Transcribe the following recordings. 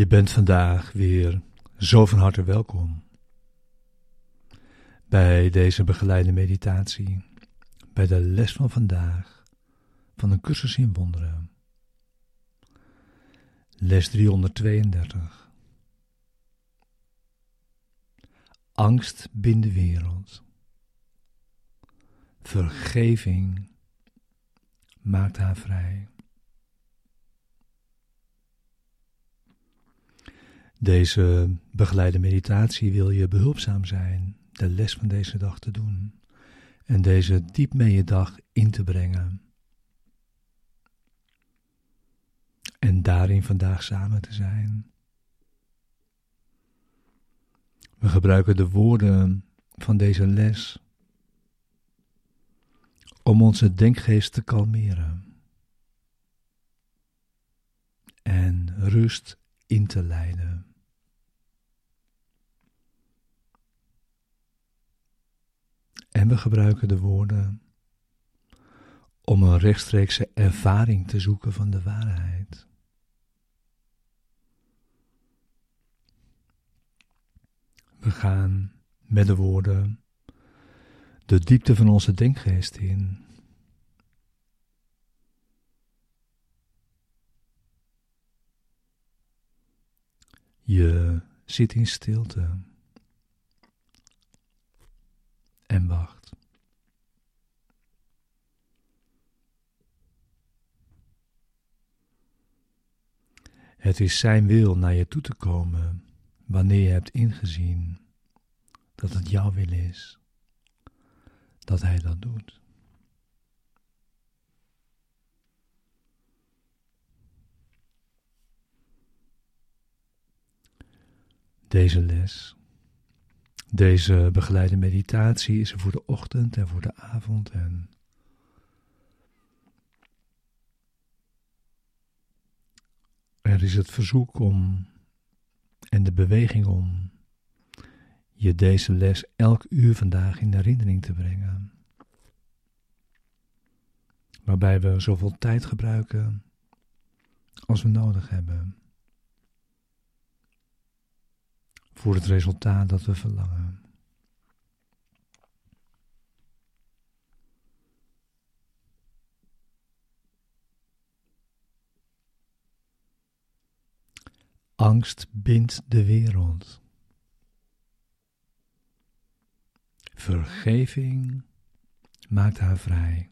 Je bent vandaag weer zo van harte welkom bij deze begeleide meditatie, bij de les van vandaag van een cursus in wonderen. Les 332. Angst bindt de wereld. Vergeving maakt haar vrij. Deze begeleide meditatie wil je behulpzaam zijn de les van deze dag te doen en deze diep mee je dag in te brengen. En daarin vandaag samen te zijn. We gebruiken de woorden van deze les om onze denkgeest te kalmeren en rust in te leiden. En we gebruiken de woorden om een rechtstreekse ervaring te zoeken van de waarheid. We gaan met de woorden de diepte van onze denkgeest in. Je zit in stilte. En wacht. Het is Zijn wil naar je toe te komen wanneer je hebt ingezien dat het jouw wil is, dat Hij dat doet. Deze les deze begeleide meditatie is er voor de ochtend en voor de avond en er is het verzoek om en de beweging om je deze les elk uur vandaag in herinnering te brengen. Waarbij we zoveel tijd gebruiken als we nodig hebben. Voor het resultaat dat we verlangen. Angst bindt de wereld. Vergeving maakt haar vrij.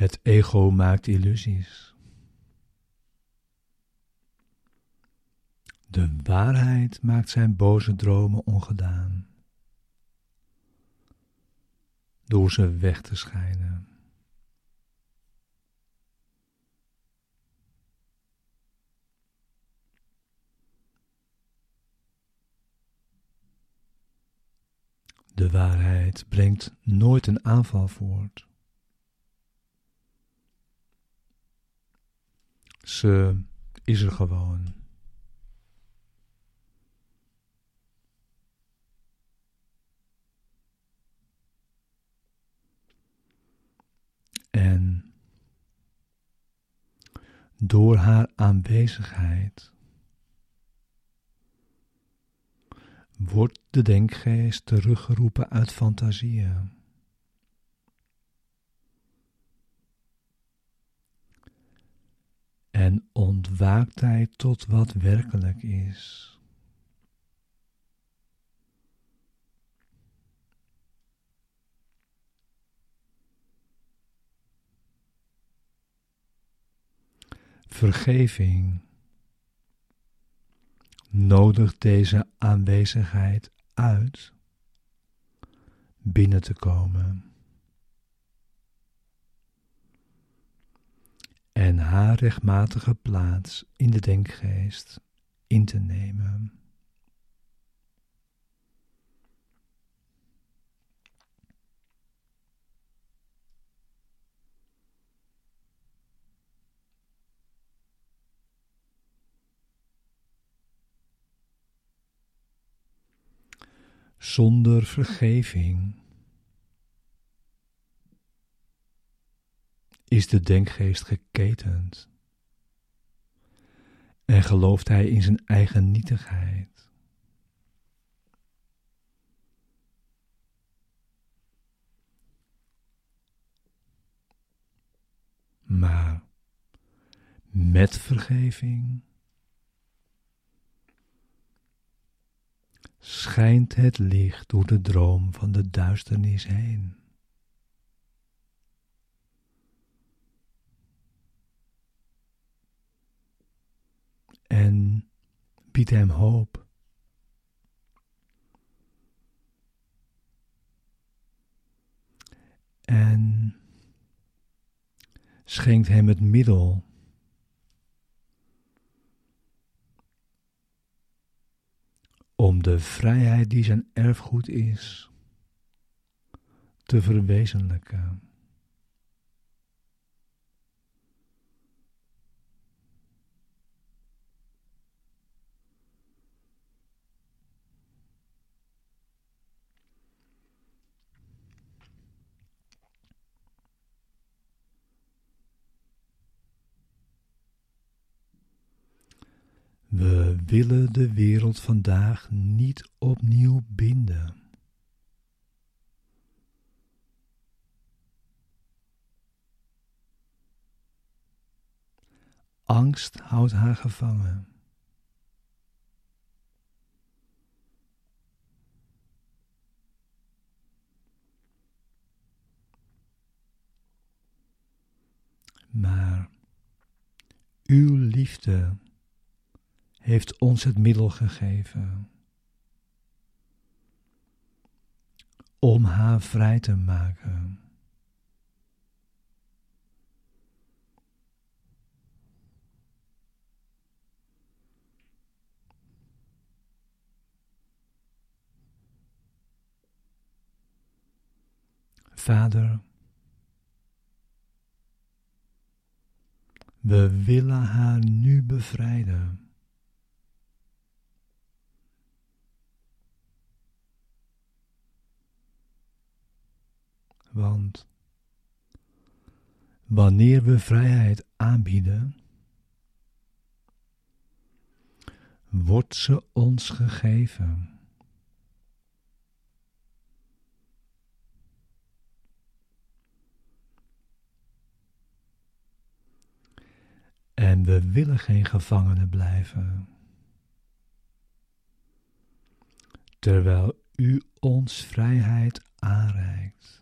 Het ego maakt illusies. De waarheid maakt zijn boze dromen ongedaan. Door ze weg te schijnen. De waarheid brengt nooit een aanval voort. Is er gewoon. En door haar aanwezigheid wordt de denkgeest teruggeroepen uit fantasieën. En ontwaakt hij tot wat werkelijk is. Vergeving nodigt deze aanwezigheid uit binnen te komen. En haar rechtmatige plaats in de denkgeest in te nemen. Zonder vergeving is de denkgeest geketend en gelooft hij in zijn eigen nietigheid. Maar met vergeving schijnt het licht door de droom van de duisternis heen. En biedt hem hoop. En schenkt hem het middel om de vrijheid die zijn erfgoed is te verwezenlijken. We willen de wereld vandaag niet opnieuw binden. Angst houdt haar gevangen. Maar uw liefde heeft ons het middel gegeven om haar vrij te maken. Vader, we willen haar nu bevrijden. Want wanneer we vrijheid aanbieden, wordt ze ons gegeven. En we willen geen gevangenen blijven. Terwijl u ons vrijheid aanreikt.